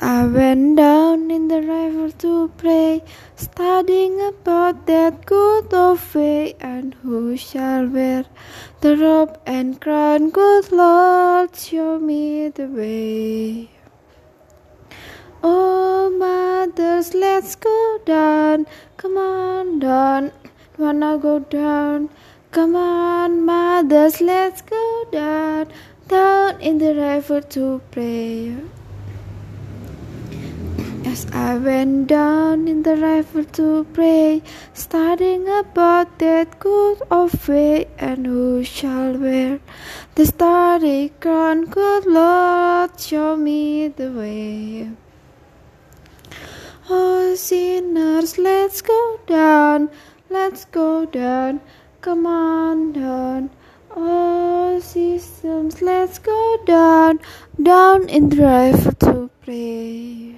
I went down in the river to pray, studying about that good old way, and who shall wear the robe and crown, good Lord, show me the way. Oh, mothers, let's go down, come on down, wanna go down, come on, mothers, let's go down, down in the river to pray. I went down in the river to pray, studying about that good old way, and who shall wear the starry crown, good Lord, show me the way. Oh, sinners, let's go down, let's go down, come on down. Oh, systems, let's go down, down in the river to pray.